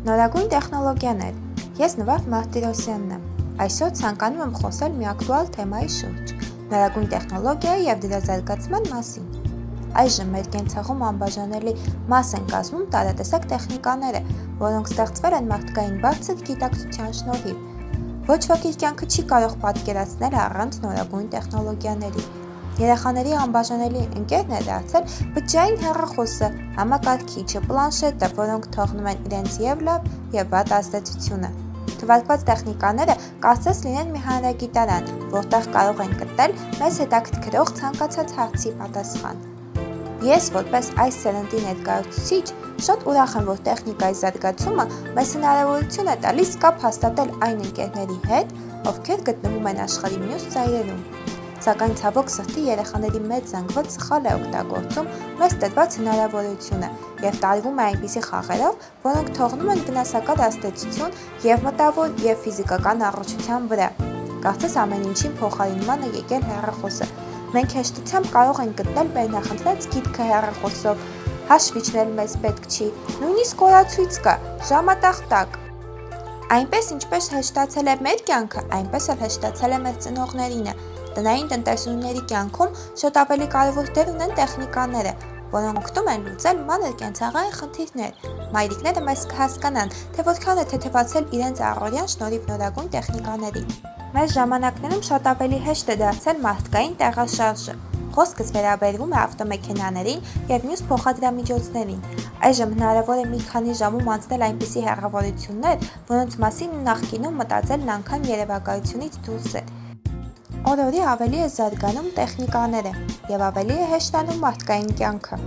Նորագույն տեխնոլոգիաներ։ Ես Նվարդ Մարտիրոսյանն եմ։ Այսօր ցանկանում եմ խոսել մի ակտուալ թեմայի շուրջ՝ նորագույն տեխնոլոգիայի եւ դրա զարգացման մասին։ Այժմ մեր կենցաղում անբաժանելի մաս են կազմում տարատեսակ տեխնիկաները, որոնք ստեղծվել են մարդկային բարձր գիտակցության շնորհիվ։ Ոչ ոք իր կյանքը չի կարող պատկերացնել առանց նորագույն տեխնոլոգիաների։ Երեխաների անբաժանելի ընկերն է դարձել բջջային հեռախոսը, համակարգիչը, պլանշետը, որոնք թողնում են իրենց եւ լավ եւ վատ ազդեցությունը։ Թվարկված տեխնիկաները կարծես լինեն մի հանրագիտարան, որտեղ կարող են գտնել մեզ հետաքրքրող ցանկացած հարցի պատասխան։ Ես որպես այս սերնդի ներկայացուցիչ շատ ուրախ եմ, որ տեխնիկայի զարգացումը մեզ հնարավորություն է տալիս կապ հաստատել այն ընկերների հետ, ովքեր գտնվում են աշխարհի մյուս ծայրերում սակայն ցավոք սրտի երեխաների մեծ զանգված սխալ է օգտագործում մեզ տրված հնարավորությունը եւ տարվում է այնպիսի խաղերով, որոնք թողնում են վնասակար ազդեցություն եւ մտավոր եւ ֆիզիկական առողջության վրա։ Կարծես ամեն ինչին փոխարինման է եկել հեռախոսը։ Մենք հեշտությամբ կարող ենք գտնել վերնախնդրած գիրքը հեռախոսով, հաշվիչներ մեզ պետք չի, նույնիսկ օրացույց կա, ժամատախտակ։ Այնպես ինչպես հեշտացել է մեր կյանքը, այնպես էլ հեշտացել է մեր ծնողներինը։ Տնային տնտեսությունների կյանքում շատ ավելի կարևոր դեր ունեն տեխնիկաները, որոնք օգնում են լուծել մանր կենցաղային խնդիրներ։ Մայրիկները մեզ կհասկանան, թե որքան է թեթևացել իրենց առօրյան շնորհիվ նորագույն տեխնիկաների։ Մեր ժամանակներում շատ ավելի հեշտ է դարձել մարդկային տեղաշարժը։ Խոսքս վերաբերվում է ավտոմեքենաներին եւ մյուս փոխադրամիջոցներին։ Այժմ հնարավոր է մի քանի ժամում անցնել այնպիսի հեռավորություններ, որոնց մասին նախկինում մտածելն անգամ երևակայությունից դուրս էր։ Օր-օրի ավելի է զարգանում տեխնիկաները եւ ավելի է հեշտանում մարդկային կյանքը։